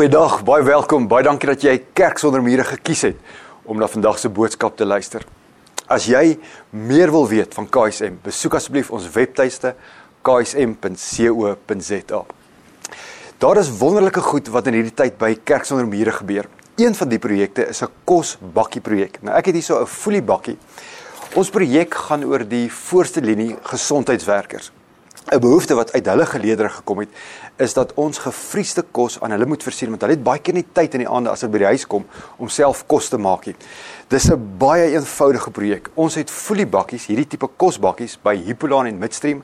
Goeiedag, baie welkom. Baie dankie dat jy Kerk sonder mure gekies het om na vandag se boodskap te luister. As jy meer wil weet van KSM, besoek asseblief ons webtuiste ksm.co.za. Daar is wonderlike goed wat in hierdie tyd by Kerk sonder mure gebeur. Een van die projekte is 'n kosbakkie projek. Nou ek het hier so 'n folie bakkie. Ons projek gaan oor die voorste linie gesondheidswerkers. 'n behoefte wat uit hulle geleedere gekom het is dat ons gefriesde kos aan hulle moet versier want hulle het baie keer nie tyd in die aande as hulle by die huis kom om self kos te maak nie. Dis 'n baie eenvoudige projek. Ons het foliebakkies, hierdie tipe kosbakkies by Hippolaan en Midstream.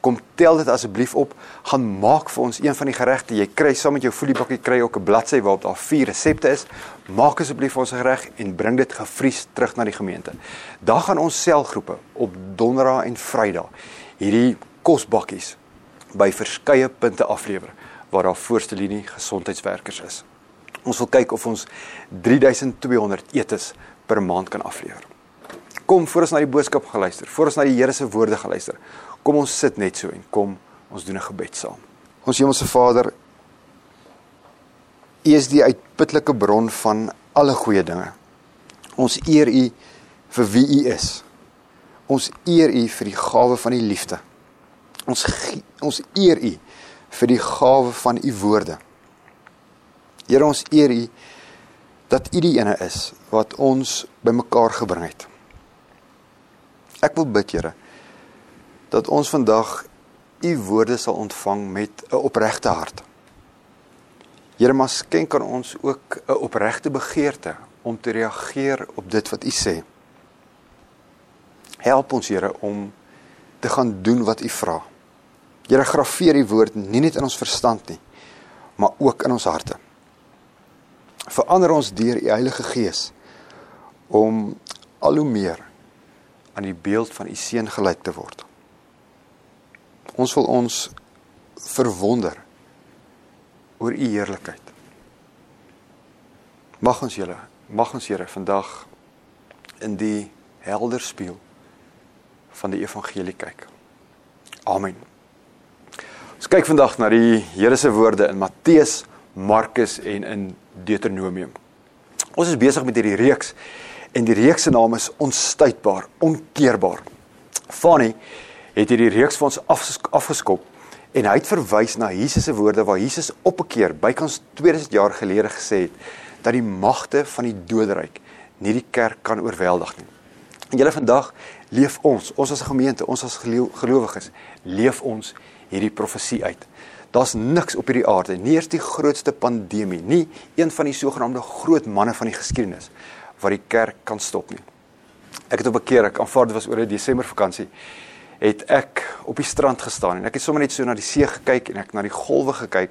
Kom tel dit asseblief op, gaan maak vir ons een van die geregte. Jy kry saam met jou foliebakkie kry ook 'n bladsy waarop daar vier resepte is. Maak asseblief ons gereg en bring dit gevries terug na die gemeente. Dan gaan ons selgroepe op Donderdag en Vrydag hierdie kosbakkies by verskeie punte aflewer waar daar voorste linie gesondheidswerkers is. Ons wil kyk of ons 3200 etes per maand kan aflewer. Kom voor ons na die boodskap geluister, voor ons na die Here se woorde geluister. Kom ons sit net so en kom ons doen 'n gebed saam. Ons Hemelse Vader, U is die uitputlike bron van alle goeie dinge. Ons eer U vir wie U is. Ons eer U vir die gawe van die liefde. Ons ons eer U vir die gawe van U woorde. Here ons eer U dat U die ene is wat ons bymekaar gebring het. Ek wil bid, Here, dat ons vandag U woorde sal ontvang met 'n opregte hart. Here, maar skenk aan ons ook 'n opregte begeerte om te reageer op dit wat U sê. Help ons, Here, om te gaan doen wat U vra. Here graweer die woord nie net in ons verstand nie, maar ook in ons harte. Verander ons deur u Heilige Gees om al hoe meer aan die beeld van u seun gelyk te word. Ons wil ons verwonder oor u heerlikheid. Mag ons julle, mag ons Here vandag in die helder spieël van die evangelie kyk. Amen. Ons kyk vandag na die Here se woorde in Matteus, Markus en in Deuteronomium. Ons is besig met hierdie reeks en die reeks se naam is onstuitbaar, onkeerbaar. Fanny het hierdie reeks vir ons afgeskop en hy het verwys na Jesus se woorde waar Jesus op 'n keer bykans 2000 jaar gelede gesê het dat die magte van die doderyk nie die kerk kan oorweldig nie. En julle vandag leef ons, ons as 'n gemeente, ons as gelowiges, leef ons hierdie profesie uit. Daar's niks op hierdie aarde, nie eers die grootste pandemie, nie een van die sogenaamde groot manne van die geskiedenis wat die kerk kan stop nie. Ek het op 'n keer, ek aanvaar dit was oor 'n Desember vakansie, het ek op die strand gestaan en ek het sommer net so na die see gekyk en ek na die golwe gekyk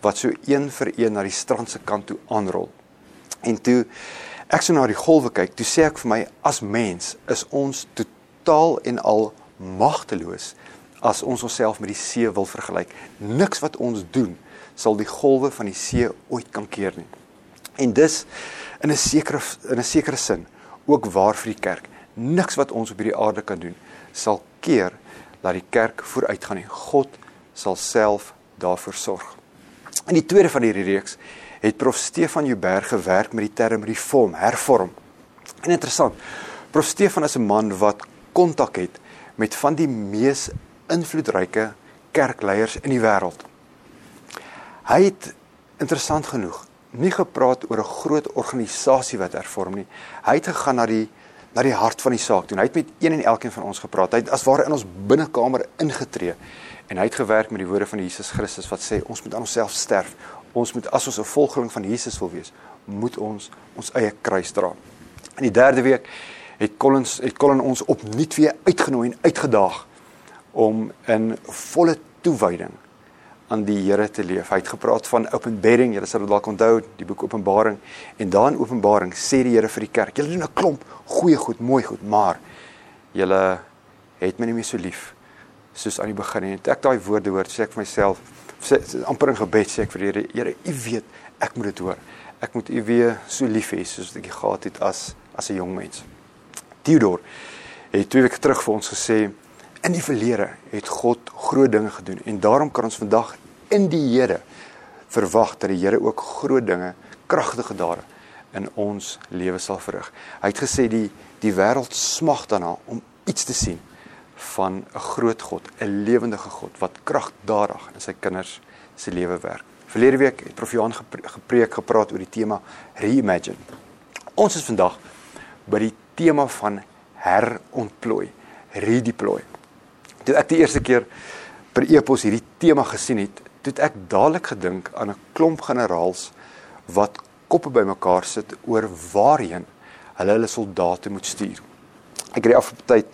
wat so een vir een na die strand se kant toe aanrol. En toe ek so na die golwe kyk, toe sê ek vir my as mens is ons totaal en al magteloos as ons onsself met die see wil vergelyk. Niks wat ons doen sal die golwe van die see ooit kan keer nie. En dis in 'n sekere in 'n sekere sin ook waar vir die kerk. Niks wat ons op hierdie aarde kan doen sal keer dat die kerk vooruitgaan nie. God sal self daarvoor sorg. In die tweede van hierdie reeks het prof Stefan Joubert gewerk met die term reform, hervorm. En interessant. Prof Stefan is 'n man wat kontak het met van die mees invloedryke kerkleiers in die wêreld. Hy het interessant genoeg nie gepraat oor 'n groot organisasie wat hervorm nie. Hy het gegaan na die na die hart van die saak toe. Hy het met een en elkeen van ons gepraat. Hy het as ware in ons binnekamer ingetree en hy het gewerk met die woorde van Jesus Christus wat sê ons moet aan onsself sterf. Ons moet as ons 'n volgeling van Jesus wil wees, moet ons ons eie kruis dra. In die derde week het Collins het Colin ons opnuut weer uitgenooi en uitgedaag om in volle toewyding aan die Here te leef. Hy het gepraat van openbaring, julle sal dit dalk onthou, die boek Openbaring. En daarin Openbaring sê die Here vir die kerk: "Julle doen 'n klomp goeie goed, mooi goed, maar julle het my nie meer so lief soos aan die begin nie." Ek daai woorde hoor, sê ek vir myself, sê amper in gebed sê ek vir die Here: "Here, U weet, ek moet dit hoor. Ek moet U weer so lief hê soos ek gehad het as as 'n jong mens." Theodor het twee weke terug vir ons gesê In die verlede het God groot dinge gedoen en daarom kan ons vandag in die Here verwag dat die Here ook groot dinge, kragtige dade in ons lewe sal verrig. Hy het gesê die die wêreld smag daarna om iets te sien van 'n groot God, 'n lewendige God wat kragdadig in sy kinders se lewe werk. Verlede week het Prof Johan gepreek gepraat oor die tema reimagine. Ons is vandag by die tema van herontplooi, redeploy. Toe ek die eerste keer per e-pos hierdie tema gesien het, het ek dadelik gedink aan 'n klomp generaals wat koppe bymekaar sit oor waarheen hulle hulle soldate moet stuur. Ek het die afgelope tyd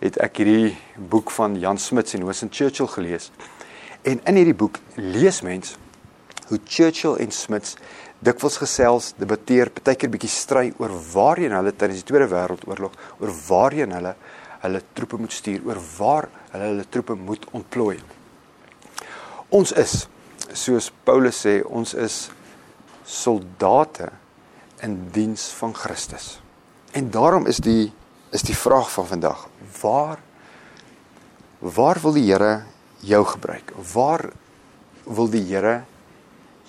het ek hierdie boek van Jan Smuts en Winston Churchill gelees. En in hierdie boek lees mens hoe Churchill en Smuts dikwels gesels, debatteer, partykeer bietjie stry oor waarheen hulle tydens die Tweede Wêreldoorlog, oor waarheen hulle hulle troepe moet stuur, oor waar hulle hulle troepe moet ontplooi. Ons is soos Paulus sê, ons is soldate in diens van Christus. En daarom is die is die vraag van vandag, waar waar wil die Here jou gebruik? Waar wil die Here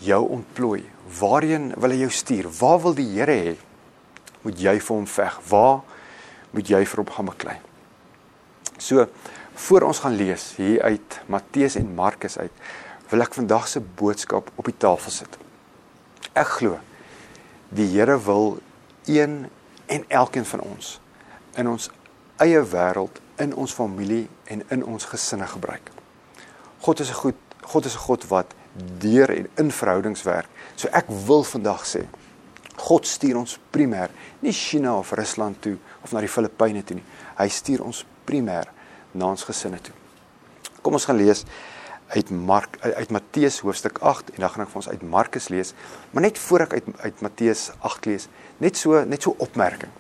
jou ontplooi? Waarheen wil hy jou stuur? Waar wil die Here hê moet jy vir hom veg? Waar moet jy vir hom gaan beklei? So, voor ons gaan lees hier uit Matteus en Markus uit, wil ek vandag se boodskap op die tafel sit. Ek glo die Here wil een en elkeen van ons in ons eie wêreld, in ons familie en in ons gesinne gebruik. God is 'n goed God is 'n God wat deur en in verhoudings werk. So ek wil vandag sê God stuur ons primêr nie China of Rusland toe of na die Filippyne toe nie. Hy stuur ons primêr na ons gesinne toe. Kom ons gaan lees uit Mark uit Matteus hoofstuk 8 en dan gaan ek vir ons uit Markus lees. Maar net voor ek uit uit Matteus 8 lees, net so net so opmerking.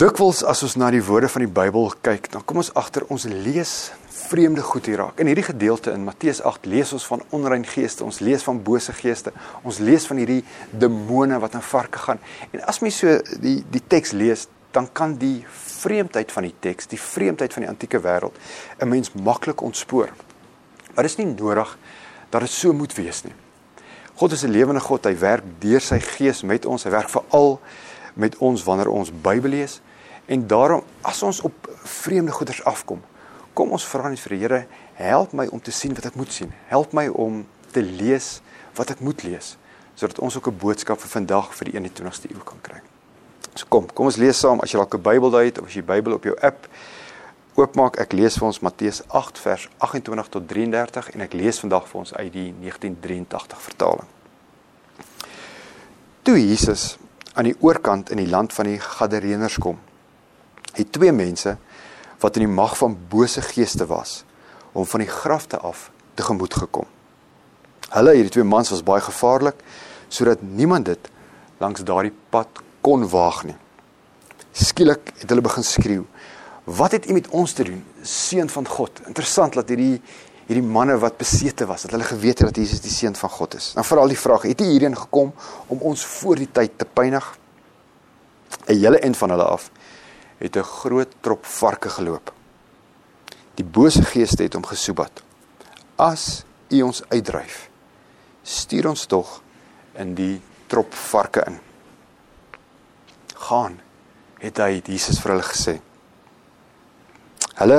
Dikwels as ons na die woorde van die Bybel kyk, dan kom ons agter ons lees vreemde goed hier raak. In hierdie gedeelte in Matteus 8 lees ons van onrein geeste, ons lees van bose geeste, ons lees van hierdie demone wat in varke gaan. En as mens so die die teks lees, dan kan die vreemdheid van die teks, die vreemdheid van die antieke wêreld 'n mens maklik ontspoor. Maar dit is nie nodig dat dit so moet wees nie. God is 'n lewende God. Hy werk deur sy gees met ons. Hy werk veral met ons wanneer ons Bybel lees. En daarom as ons op vreemde goeders afkom, kom ons vra net vir die Here, help my om te sien wat ek moet sien. Help my om te lees wat ek moet lees sodat ons ook 'n boodskap vir vandag vir die 21ste eeu kan kry. So kom, kom ons lees saam as jy dalk 'n Bybel daai het of as jy Bybel op jou app oopmaak. Ek lees vir ons Matteus 8 vers 28 tot 33 en ek lees vandag vir ons uit die 1983 vertaling. Toe Jesus aan die oorkant in die land van die Gadareeners kom, het twee mense wat in die mag van bose geeste was om van die grafte af tegemoet gekom. Hulle hierdie twee mans was baie gevaarlik sodat niemand dit langs daardie pad kon waag nie. Skielik het hulle begin skreeu: "Wat het u met ons te doen, seun van God?" Interessant dat hierdie hierdie manne wat besete was, dat hulle geweet het dat Jesus die seun van God is. Dan veral die vraag: "Het u hierheen gekom om ons voor die tyd te pynig?" 'n Hele end van hulle af het 'n groot trop varke geloop. Die bose geeste het hom gesoebat. As u ons uitdryf, stuur ons tog in die trop varke in. Gaan, het hy Jesus vir hulle gesê. Hulle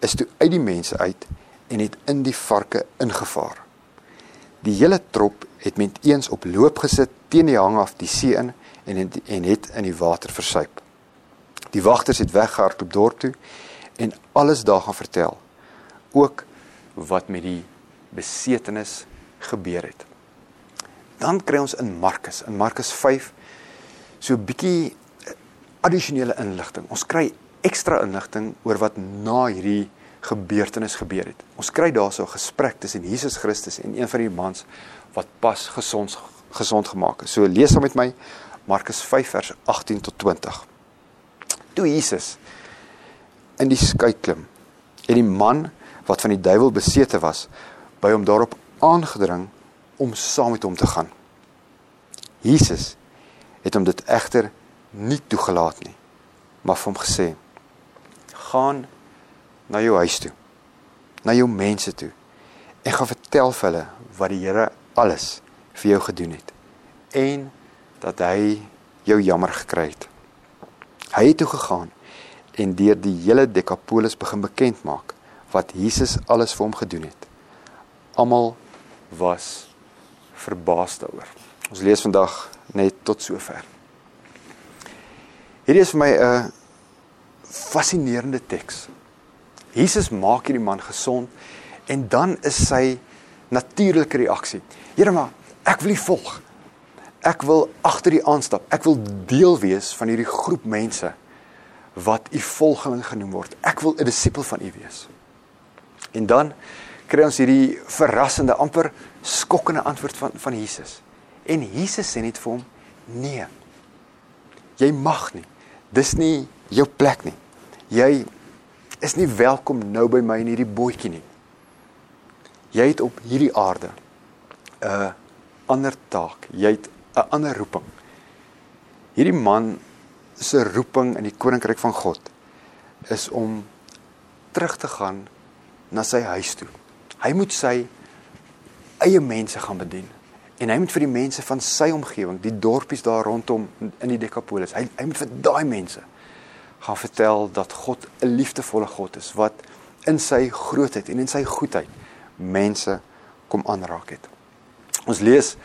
is toe uit die mense uit en het in die varke ingevaar. Die hele trop het met eens op loop gesit teen die hang af die see in en het, en het in die water versuip. Die wagters het weggehardloop dorp toe en alles daar gaan vertel. Ook wat met die besetenis gebeur het. Dan kry ons in Markus, in Markus 5 so 'n bietjie addisionele inligting. Ons kry ekstra inligting oor wat na hierdie gebeurtenis gebeur het. Ons kry daarso 'n gesprek tussen Jesus Christus en een van die mans wat pas gesond gesond gemaak is. So lees saam met my Markus 5 vers 18 tot 20 toe Jesus in die skei klim en die man wat van die duiwel besete was by hom daarop aangedring om saam met hom te gaan. Jesus het hom dit egter nie toegelaat nie, maar vir hom gesê: "Gaan na jou huis toe, na jou mense toe en gaan vertel vir hulle wat die Here alles vir jou gedoen het en dat hy jou jammer gekry het. Hy het toe gegaan en deur die hele Dekapolis begin bekend maak wat Jesus alles vir hom gedoen het. Almal was verbaas daaroor. Ons lees vandag net tot sover. Hierdie is vir my 'n fascinerende teks. Jesus maak hierdie man gesond en dan is sy natuurlike reaksie. Here maar, ek wil U volg. Ek wil agter U aanstap. Ek wil deel wees van hierdie groep mense wat U volgeling genoem word. Ek wil 'n disipel van U wees. En dan kry ons hierdie verrassende amper skokkende antwoord van van Jesus. En Jesus sê net vir hom: "Nee. Jy mag nie. Dis nie jou plek nie. Jy is nie welkom nou by my in hierdie bootjie nie. Jy het op hierdie aarde 'n ander taak. Jy het 'n ander roeping. Hierdie man se roeping in die koninkryk van God is om terug te gaan na sy huis toe. Hy moet sy eie mense gaan bedien en hy moet vir die mense van sy omgewing, die dorpies daar rondom in die Dekapolis, hy hy moet vir daai mense gaan vertel dat God 'n liefdevolle God is wat in sy grootheid en in sy goedheid mense kom aanraak het. Ons lees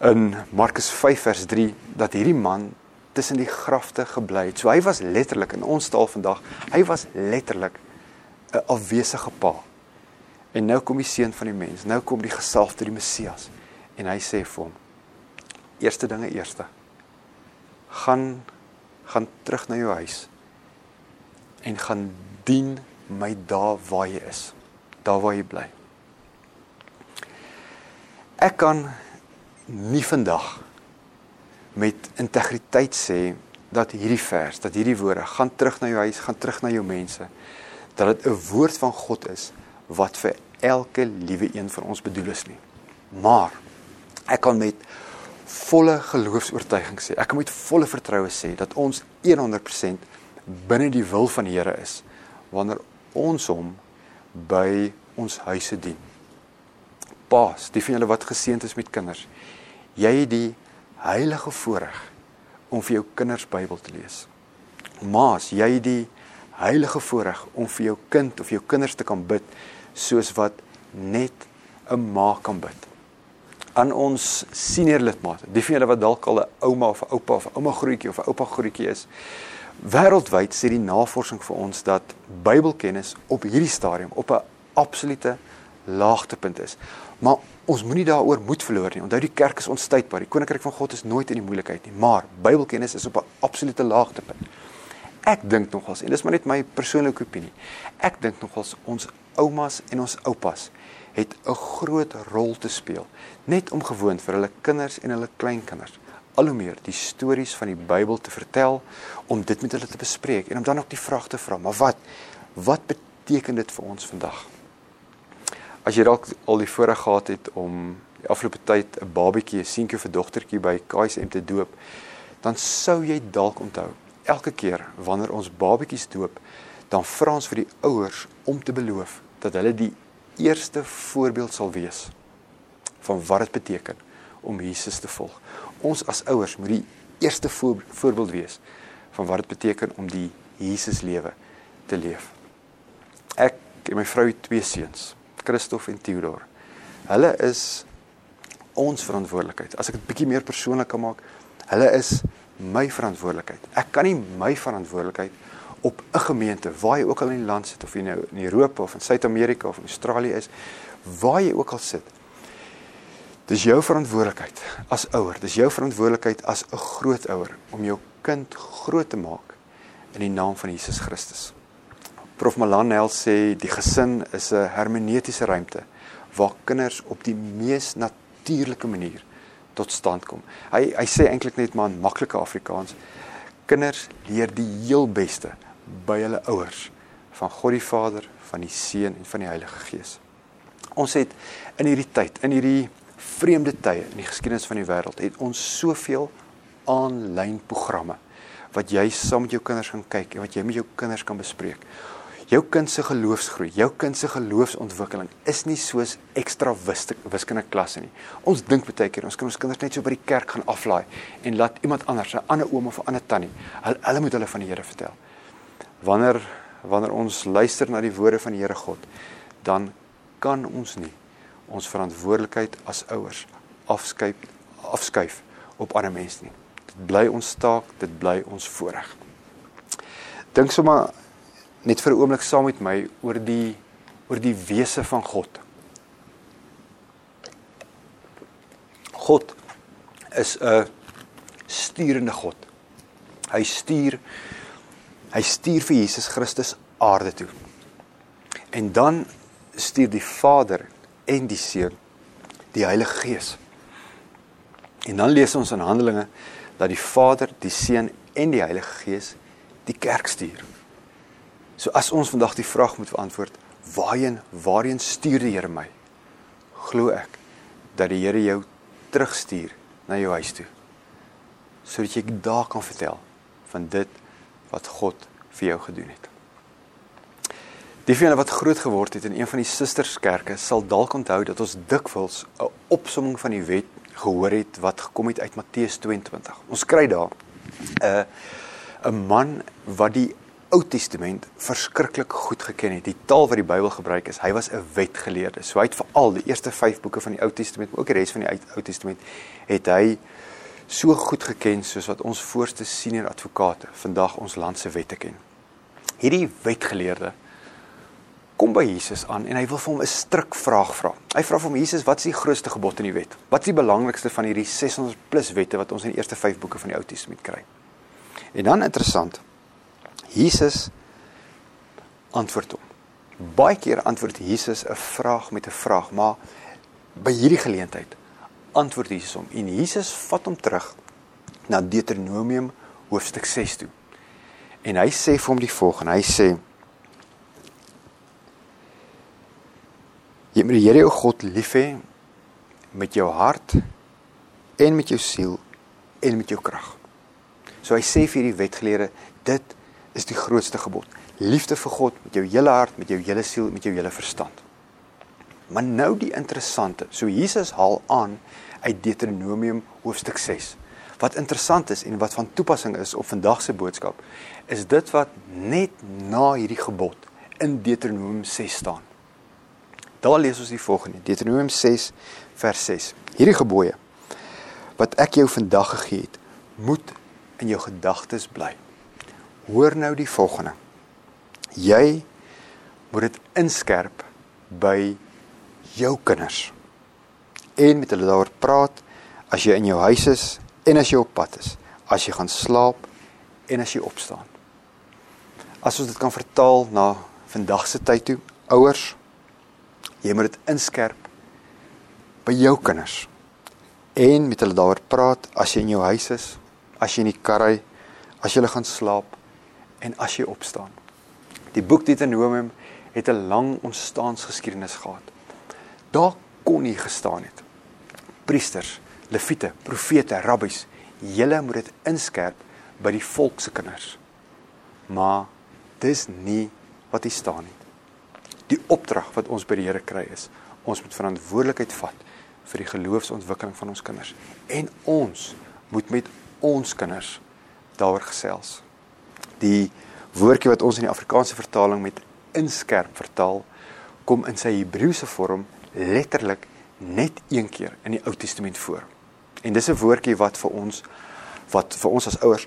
in Markus 5 vers 3 dat hierdie man tussen die grafte gebly het. So hy was letterlik in ons taal vandag, hy was letterlik 'n afwesige pa. En nou kom die seun van die mens, nou kom die gesalfde, die Messias en hy sê vir hom: Eerste dinge eerste. Gaan gaan terug na jou huis en gaan dien my daar waar jy is, daar waar jy bly. Ek kan nie vandag met integriteit sê dat hierdie vers, dat hierdie woorde gaan terug na jou huis, gaan terug na jou mense, dat dit 'n woord van God is wat vir elke liewe een van ons bedoel is nie. Maar ek kan met volle geloofs-oortuiging sê, ek kan met volle vertroue sê dat ons 100% binne die wil van die Here is wanneer ons hom by ons huise dien. Paas, die van julle wat geseënd is met kinders, jy het die heilige voorreg om vir jou kinders Bybel te lees. Maas, jy het die heilige voorreg om vir jou kind of jou kinders te kan bid soos wat net 'n ma kan bid. Aan ons senior lidmate, die van julle wat dalk al 'n ouma of 'n oupa of 'n ouma grootjie of 'n oupa grootjie is, wêreldwyd sê die navorsing vir ons dat Bybelkennis op hierdie stadium op 'n absolute laagtepunt is. Maar ons moenie daaroor moed verloor nie. Onthou die kerk is onstuitbaar. Die koninkryk van God is nooit in die moeilikheid nie, maar Bybelkennis is op 'n absolute laagtepunt. Ek dink nogals en dis maar net my persoonlike opinie. Ek dink nogals ons oumas en ons oupas het 'n groot rol te speel net om gewoon vir hulle kinders en hulle kleinkinders al hoe meer die stories van die Bybel te vertel om dit met hulle te bespreek en om dan ook die vraag te vra, maar wat wat beteken dit vir ons vandag? As jy dalk al die voorreg gehad het om die afgelope tyd 'n babatjie, 'n seentjie of 'n dogtertjie by KSM te doop, dan sou jy dalk onthou, elke keer wanneer ons babatjies doop, dan vra ons vir die ouers om te beloof dat hulle die eerste voorbeeld sal wees van wat dit beteken om Jesus te volg. Ons as ouers moet die eerste voor, voorbeeld wees van wat dit beteken om die Jesus lewe te leef. Ek en my vrou het twee seuns, Christof en Theodor. Hulle is ons verantwoordelikheid. As ek dit bietjie meer persoonlik kan maak, hulle is my verantwoordelikheid. Ek kan nie my verantwoordelikheid op 'n gemeente waar jy ook al in die land sit of jy nou in Europa of in Suid-Amerika of in Australië is, waar jy ook al sit. Dis jou verantwoordelikheid as ouer. Dis jou verantwoordelikheid as 'n grootouer om jou kind groot te maak in die naam van Jesus Christus. Prof Malanel sê die gesin is 'n hermeneutiese ruimte waar kinders op die mees natuurlike manier tot stand kom. Hy hy sê eintlik net maar in maklike Afrikaans kinders leer die heel beste by hulle ouers van God die Vader, van die Seun en van die Heilige Gees. Ons het in hierdie tyd, in hierdie vreemde tye in die geskiedenis van die wêreld het ons soveel aanlyn programme wat jy saam met jou kinders kan kyk en wat jy met jou kinders kan bespreek. Jou kind se geloofsgroei, jou kind se geloofsontwikkeling is nie soos ekstra wiskunde klasse nie. Ons dink baie keer ons kan ons kinders net so by die kerk gaan aflaai en laat iemand anders, 'n ander oom of 'n ander tannie, hulle, hulle moet hulle van die Here vertel. Wanneer wanneer ons luister na die woorde van die Here God, dan kan ons nie ons verantwoordelikheid as ouers afskuif afskuif op ander mense nie. Dit bly ons taak, dit bly ons voorreg. Dink sommer net vir 'n oomblik saam met my oor die oor die wese van God. God is 'n sturende God. Hy stuur hy stuur vir Jesus Christus aarde toe. En dan stuur die Vader en die Seun die Heilige Gees. En dan lees ons in Handelinge dat die Vader, die Seun en die Heilige Gees die kerk stuur. So as ons vandag die vraag moet beantwoord, waarheen waarheen stuur die Here my? Glo ek dat die Here jou terugstuur na jou huis toe. Sodat jy daar kan vertel van dit wat God vir jou gedoen het. Die van julle wat groot geword het in een van die susterskerke sal dalk onthou dat ons dikwels 'n opsomming van die wet gehoor het wat gekom het uit Matteus 22. Ons kry daar 'n uh, 'n man wat die Ou Testament verskriklik goed geken het. Die taal wat die Bybel gebruik is, hy was 'n wetgeleerde. So hy het veral die eerste 5 boeke van die Ou Testament, maar ook die res van die Ou Testament, het hy so goed geken soos wat ons voorste senior advokate vandag ons land se wette ken. Hierdie wetgeleerde kom by Jesus aan en hy wil vir hom 'n stryk vraag vra. Hy vra vir hom Jesus, wat is die grootste gebod in die wet? Wat is die belangrikste van hierdie 600 plus wette wat ons in die eerste 5 boeke van die Ou Testament kry? En dan interessant, Jesus antwoord hom. Baie keer antwoord Jesus 'n vraag met 'n vraag, maar by hierdie geleentheid antwoord Jesus hom en Jesus vat hom terug na Deuteronomium hoofstuk 6 toe. En hy sê vir hom die volgende. Hy sê Jy moet die Here jou God lief hê met jou hart en met jou siel en met jou krag. So hy sê vir hierdie wetgeleerde, dit is die grootste gebod. Liefde vir God met jou hele hart, met jou hele siel, met jou hele verstand. Maar nou die interessante. So Jesus haal aan uit Deuteronomium hoofstuk 6. Wat interessant is en wat van toepassing is op vandag se boodskap, is dit wat net na hierdie gebod in Deuteronomium 6 staan. Daar lees ons die volgende, Deuteronomium 6 vers 6. Hierdie gebooie wat ek jou vandag gegee het, moet in jou gedagtes bly hoor nou die volgende. Jy moet dit inskerp by jou kinders. En met hulle daaroor praat as jy in jou huis is en as jy op pad is, as jy gaan slaap en as jy opstaan. As ons dit kan vertaal na vandag se tyd toe, ouers, jy moet dit inskerp by jou kinders. En met hulle daaroor praat as jy in jou huis is, as jy in die kar ry, as jy gaan slaap en as jy opstaan. Die boek Deuteronomium het 'n lang ontstaansgeskiedenis gehad. Daar kon nie gestaan het. Priesters, leviete, profete, rabbies, julle moet dit inskerp by die volk se kinders. Maar dis nie wat hier staan nie. Die opdrag wat ons by die Here kry is, ons moet verantwoordelikheid vat vir die geloofsontwikkeling van ons kinders en ons moet met ons kinders daaroor gesels die woordjie wat ons in die Afrikaanse vertaling met inskerp vertaal kom in sy Hebreëse vorm letterlik net een keer in die Ou Testament voor. En dis 'n woordjie wat vir ons wat vir ons as ouers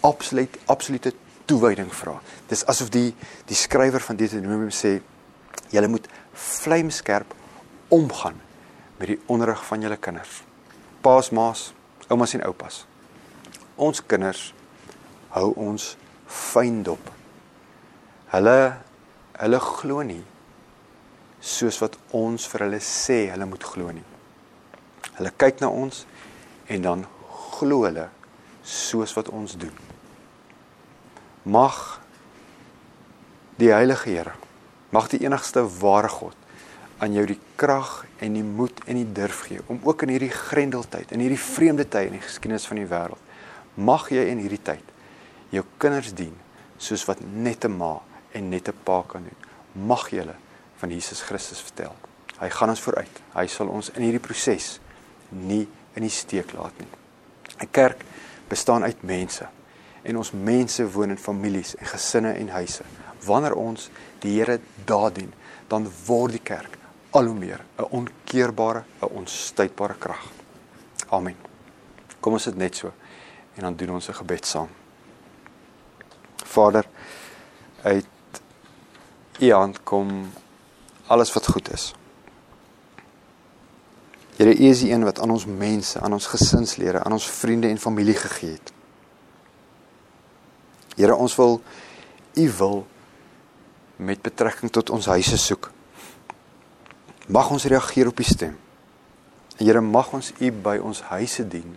absoluut absolute toewyding vra. Dis asof die die skrywer van Deuteronomium sê julle moet vlamskerp omgaan met die onderrig van julle kinders. Paas, maas, oumas en oupas. Ons kinders hou ons fyn dop. Hulle hulle glo nie soos wat ons vir hulle sê hulle moet glo nie. Hulle kyk na ons en dan glo hulle soos wat ons doen. Mag die Heilige Here, mag die enigste ware God aan jou die krag en die moed en die durf gee om ook in hierdie grendeltyd, in hierdie vreemde tyd in die geskiedenis van die wêreld, mag jy in hierdie tyd jou kinders dien soos wat net 'n ma en net 'n pa kan doen. Mag julle van Jesus Christus vertel. Hy gaan ons vooruit. Hy sal ons in hierdie proses nie in die steek laat nie. 'n Kerk bestaan uit mense en ons mense woon in families en gesinne en huise. Wanneer ons die Here daar dien, dan word die kerk al hoe meer 'n onkeerbare, 'n onstuitbare krag. Amen. Kom ons dit net so en dan doen ons 'n gebed saam. Vader, uit U hand kom alles wat goed is. Here, U is die een wat aan ons mense, aan ons gesinslede, aan ons vriende en familie gegee het. Here, ons wil U wil met betrekking tot ons huise soek. Mag ons reageer op U stem. Here, mag ons U by ons huise dien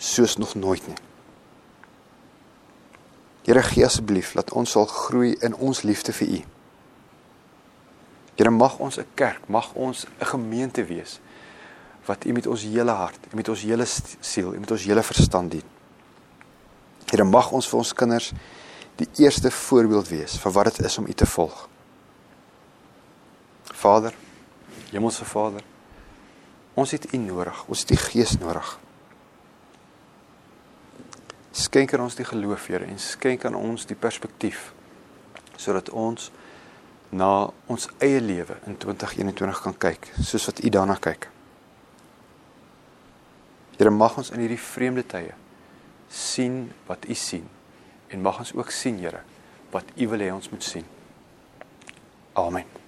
soos nog nooit nie. Here gee asseblief dat ons sal groei in ons liefde vir U. Here mag ons 'n kerk, mag ons 'n gemeente wees wat U met ons hele hart, met ons hele siel, met ons hele verstand dien. Here mag ons vir ons kinders die eerste voorbeeld wees van wat dit is om U te volg. Vader, Hemelse Vader, ons het U nodig, ons het U Gees nodig. Skenk aan ons die geloof, Here, en skenk aan ons die perspektief sodat ons na ons eie lewe in 2021 kan kyk soos wat U daarna kyk. Here mag ons in hierdie vreemde tye sien wat U sien en mag ons ook sien, Here, wat U wil hê ons moet sien. Amen.